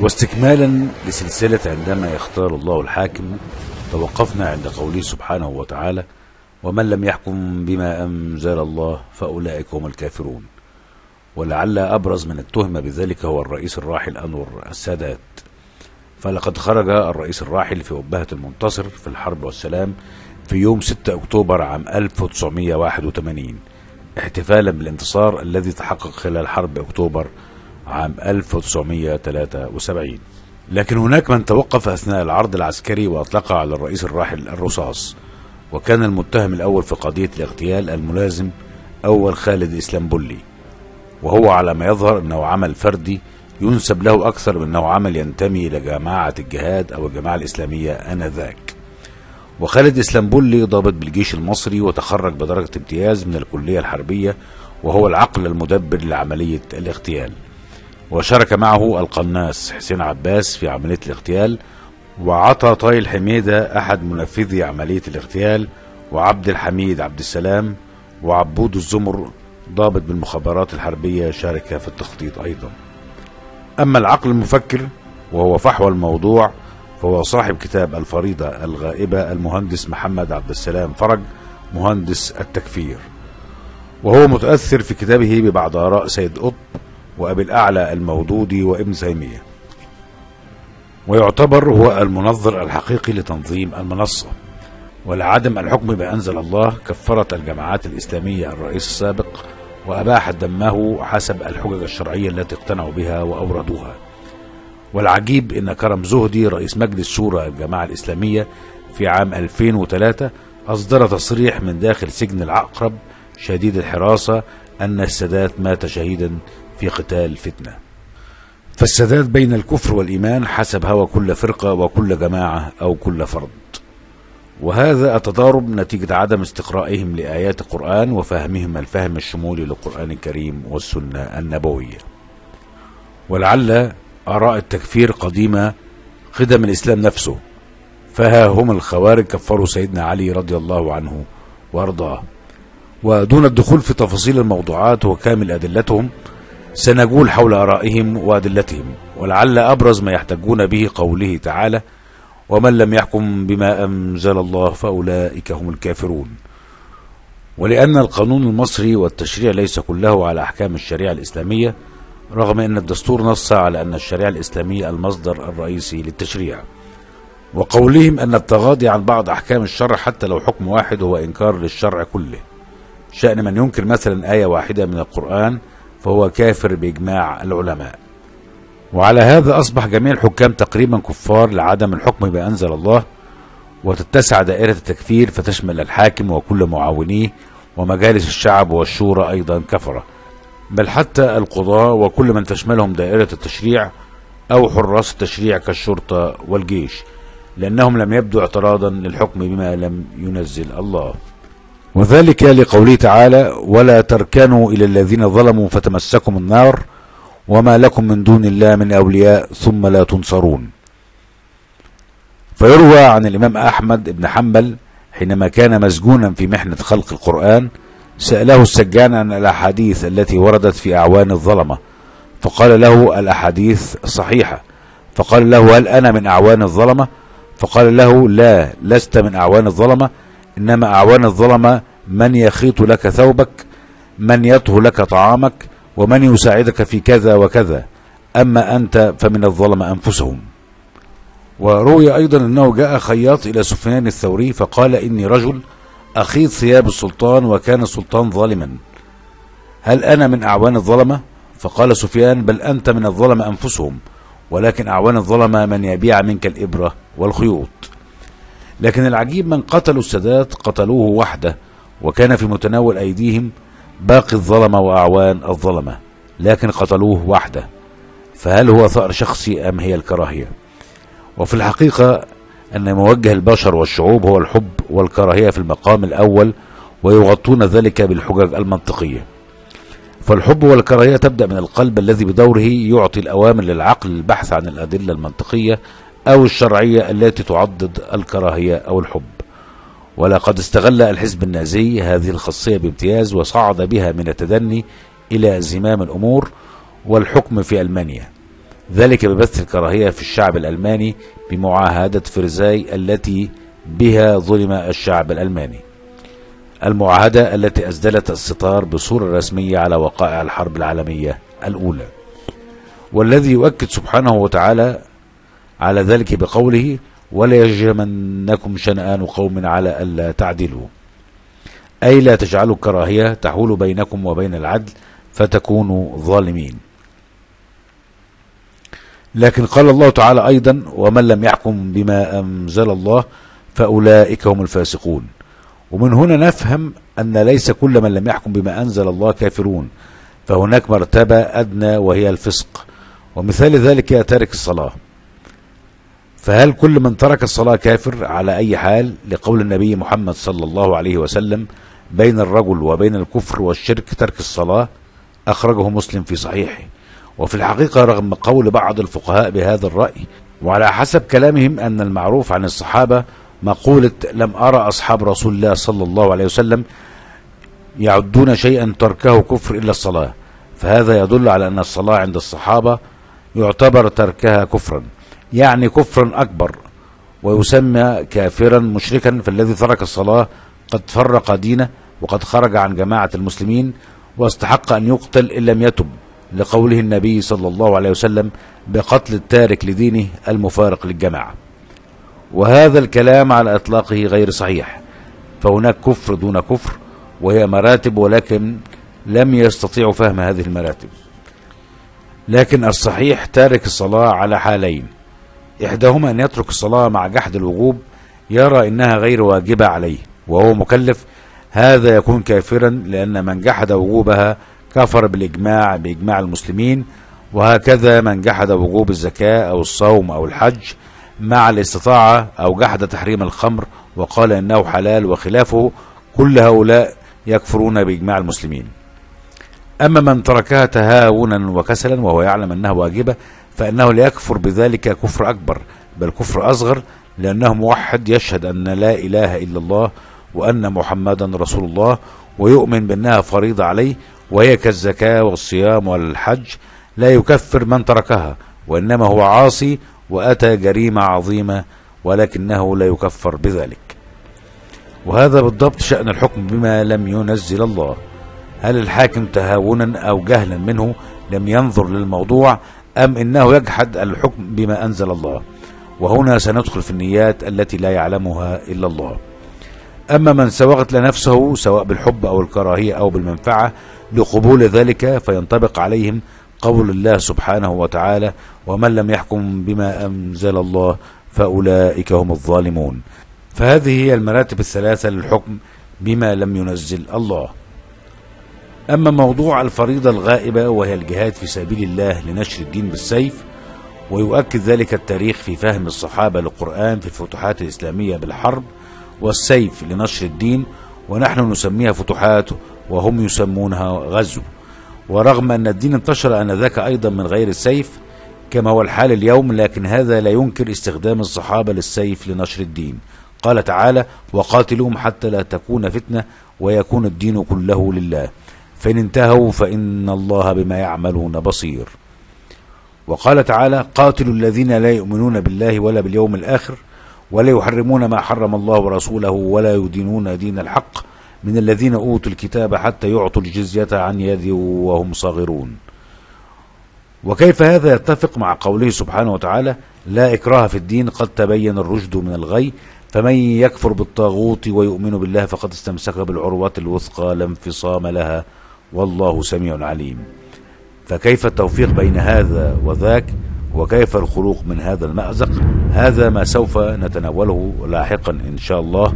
واستكمالا لسلسلة عندما يختار الله الحاكم توقفنا عند قوله سبحانه وتعالى ومن لم يحكم بما أنزل الله فأولئك هم الكافرون. ولعل أبرز من اتهم بذلك هو الرئيس الراحل أنور السادات. فلقد خرج الرئيس الراحل في أبهة المنتصر في الحرب والسلام في يوم 6 أكتوبر عام 1981 احتفالا بالانتصار الذي تحقق خلال حرب أكتوبر عام 1973 لكن هناك من توقف أثناء العرض العسكري وأطلق على الرئيس الراحل الرصاص وكان المتهم الأول في قضية الاغتيال الملازم أول خالد إسلامبولي وهو على ما يظهر أنه عمل فردي ينسب له أكثر من أنه عمل ينتمي إلى جماعة الجهاد أو الجماعة الإسلامية آنذاك. وخالد إسلامبولي ضابط بالجيش المصري وتخرج بدرجة امتياز من الكلية الحربية وهو العقل المدبر لعملية الاغتيال. وشارك معه القناص حسين عباس في عملية الاغتيال وعطى طايل حميدة أحد منفذي عملية الاغتيال وعبد الحميد عبد السلام وعبود الزمر ضابط بالمخابرات الحربية شارك في التخطيط أيضا. أما العقل المفكر وهو فحوى الموضوع فهو صاحب كتاب الفريضة الغائبة المهندس محمد عبد السلام فرج مهندس التكفير. وهو متأثر في كتابه ببعض آراء سيد قطب وأبي الأعلى المودودي وابن تيمية. ويعتبر هو المنظر الحقيقي لتنظيم المنصة. ولعدم الحكم بأنزل الله كفرت الجماعات الإسلامية الرئيس السابق وأباحت دمه حسب الحجج الشرعية التي اقتنعوا بها وأوردوها. والعجيب أن كرم زهدي رئيس مجلس شورى الجماعة الإسلامية في عام 2003 أصدر تصريح من داخل سجن العقرب شديد الحراسة أن السادات مات شهيدا في قتال فتنة. فالسادات بين الكفر والإيمان حسب هوى كل فرقة وكل جماعة أو كل فرد. وهذا التضارب نتيجة عدم استقرائهم لآيات القرآن وفهمهم الفهم الشمولي للقرآن الكريم والسنة النبوية. ولعل آراء التكفير قديمة قدم الإسلام نفسه. فها هم الخوارج كفروا سيدنا علي رضي الله عنه وأرضاه. ودون الدخول في تفاصيل الموضوعات وكامل أدلتهم سنجول حول آرائهم وأدلتهم ولعل أبرز ما يحتجون به قوله تعالى ومن لم يحكم بما أنزل الله فأولئك هم الكافرون ولأن القانون المصري والتشريع ليس كله على أحكام الشريعة الإسلامية رغم أن الدستور نص على أن الشريعة الإسلامية المصدر الرئيسي للتشريع. وقولهم أن التغاضي عن بعض أحكام الشرع حتى لو حكم واحد هو إنكار للشرع كله. شأن من ينكر مثلا آية واحدة من القرآن فهو كافر بإجماع العلماء. وعلى هذا أصبح جميع الحكام تقريبا كفار لعدم الحكم بأنزل الله وتتسع دائرة التكفير فتشمل الحاكم وكل معاونيه ومجالس الشعب والشورى أيضا كفرة. بل حتى القضاة وكل من تشملهم دائرة التشريع أو حراس التشريع كالشرطة والجيش لأنهم لم يبدوا اعتراضا للحكم بما لم ينزل الله. وذلك لقوله تعالى ولا تركنوا إلى الذين ظلموا فتمسكم النار وما لكم من دون الله من أولياء ثم لا تنصرون فيروى عن الإمام أحمد بن حنبل حينما كان مسجونا في محنة خلق القرآن سأله السجان عن الأحاديث التي وردت في أعوان الظلمة فقال له الأحاديث صحيحة فقال له هل أنا من أعوان الظلمة؟ فقال له لا لست من أعوان الظلمة إنما أعوان الظلمة من يخيط لك ثوبك من يطهو لك طعامك ومن يساعدك في كذا وكذا. أما أنت فمن الظلمة أنفسهم. وروي أيضا أنه جاء خياط إلى سفيان الثوري فقال إني رجل أخيط ثياب السلطان وكان السلطان ظالما. هل أنا من أعوان الظلمة؟ فقال سفيان بل أنت من الظلمة أنفسهم ولكن أعوان الظلمة من يبيع منك الإبرة والخيوط. لكن العجيب من قتلوا السادات قتلوه وحده وكان في متناول أيديهم باقي الظلمة وأعوان الظلمة لكن قتلوه وحده. فهل هو ثأر شخصي أم هي الكراهية؟ وفي الحقيقة أن موجه البشر والشعوب هو الحب والكراهية في المقام الأول ويغطون ذلك بالحجج المنطقية. فالحب والكراهية تبدأ من القلب الذي بدوره يعطي الأوامر للعقل للبحث عن الأدلة المنطقية أو الشرعية التي تعضد الكراهية أو الحب. ولقد استغل الحزب النازي هذه الخاصية بامتياز وصعد بها من التدني إلى زمام الأمور والحكم في ألمانيا. ذلك ببث الكراهية في الشعب الألماني بمعاهدة فرزاي التي بها ظلم الشعب الألماني. المعاهدة التي أسدلت الستار بصورة رسمية على وقائع الحرب العالمية الأولى. والذي يؤكد سبحانه وتعالى على ذلك بقوله ولا يجرمنكم شنآن قوم على ألا تعدلوا. أي لا تجعلوا الكراهية تحول بينكم وبين العدل فتكونوا ظالمين. لكن قال الله تعالى أيضا ومن لم يحكم بما أنزل الله فأولئك هم الفاسقون. ومن هنا نفهم أن ليس كل من لم يحكم بما أنزل الله كافرون. فهناك مرتبة أدنى وهي الفسق. ومثال ذلك تارك الصلاة. فهل كل من ترك الصلاة كافر على أي حال لقول النبي محمد صلى الله عليه وسلم بين الرجل وبين الكفر والشرك ترك الصلاة؟ أخرجه مسلم في صحيحه. وفي الحقيقة رغم قول بعض الفقهاء بهذا الرأي وعلى حسب كلامهم أن المعروف عن الصحابة مقولة لم أرى أصحاب رسول الله صلى الله عليه وسلم يعدون شيئا تركه كفر إلا الصلاة. فهذا يدل على أن الصلاة عند الصحابة يعتبر تركها كفرا. يعني كفرا أكبر ويسمى كافرا مشركا فالذي ترك الصلاة قد فرق دينه وقد خرج عن جماعة المسلمين واستحق أن يقتل إن لم يتب لقوله النبي صلى الله عليه وسلم بقتل التارك لدينه المفارق للجماعة. وهذا الكلام على إطلاقه غير صحيح فهناك كفر دون كفر وهي مراتب ولكن لم يستطيعوا فهم هذه المراتب. لكن الصحيح تارك الصلاة على حالين. إحداهما أن يترك الصلاة مع جحد الوجوب يرى إنها غير واجبة عليه وهو مكلف. هذا يكون كافرا لأن من جحد وجوبها كفر بالإجماع بإجماع المسلمين وهكذا من جحد وجوب الزكاة أو الصوم أو الحج مع الاستطاعة أو جحد تحريم الخمر وقال إنه حلال وخلافه كل هؤلاء يكفرون بإجماع المسلمين. أما من تركها تهاونا وكسلا وهو يعلم أنها واجبة فإنه لا يكفر بذلك كفر أكبر بل كفر أصغر لأنه موحد يشهد أن لا إله إلا الله وأن محمدا رسول الله ويؤمن بأنها فريضة عليه وهي كالزكاة والصيام والحج لا يكفر من تركها وإنما هو عاصي وأتى جريمة عظيمة ولكنه لا يكفر بذلك. وهذا بالضبط شأن الحكم بما لم ينزل الله. هل الحاكم تهاونا أو جهلا منه لم ينظر للموضوع أم إنه يجحد الحكم بما أنزل الله؟ وهنا سندخل في النيات التي لا يعلمها إلا الله. أما من سوغت لنفسه سواء بالحب أو الكراهية أو بالمنفعة لقبول ذلك فينطبق عليهم قول الله سبحانه وتعالى ومن لم يحكم بما أنزل الله فأولئك هم الظالمون. فهذه هي المراتب الثلاثة للحكم بما لم ينزل الله. أما موضوع الفريضة الغائبة وهي الجهاد في سبيل الله لنشر الدين بالسيف ويؤكد ذلك التاريخ في فهم الصحابة للقرآن في الفتوحات الإسلامية بالحرب والسيف لنشر الدين ونحن نسميها فتوحات وهم يسمونها غزو. ورغم أن الدين انتشر آنذاك أيضا من غير السيف كما هو الحال اليوم لكن هذا لا ينكر استخدام الصحابة للسيف لنشر الدين. قال تعالى وقاتلوهم حتى لا تكون فتنة ويكون الدين كله لله. فإن انتهوا فإن الله بما يعملون بصير. وقال تعالى قاتلوا الذين لا يؤمنون بالله ولا باليوم الآخر ولا يحرمون ما حرم الله ورسوله ولا يدينون دين الحق من الذين أوتوا الكتاب حتى يعطوا الجزية عن يد وهم صاغرون. وكيف هذا يتفق مع قوله سبحانه وتعالى لا إكراه في الدين قد تبين الرشد من الغي فمن يكفر بالطاغوت ويؤمن بالله فقد استمسك بالعروة الوثقى لا انفصام لها والله سميع عليم. فكيف التوفيق بين هذا وذاك؟ وكيف الخروج من هذا المأزق؟ هذا ما سوف نتناوله لاحقا إن شاء الله.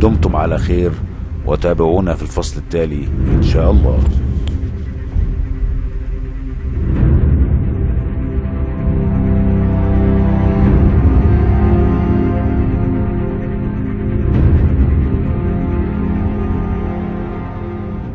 دمتم على خير وتابعونا في الفصل التالي إن شاء الله.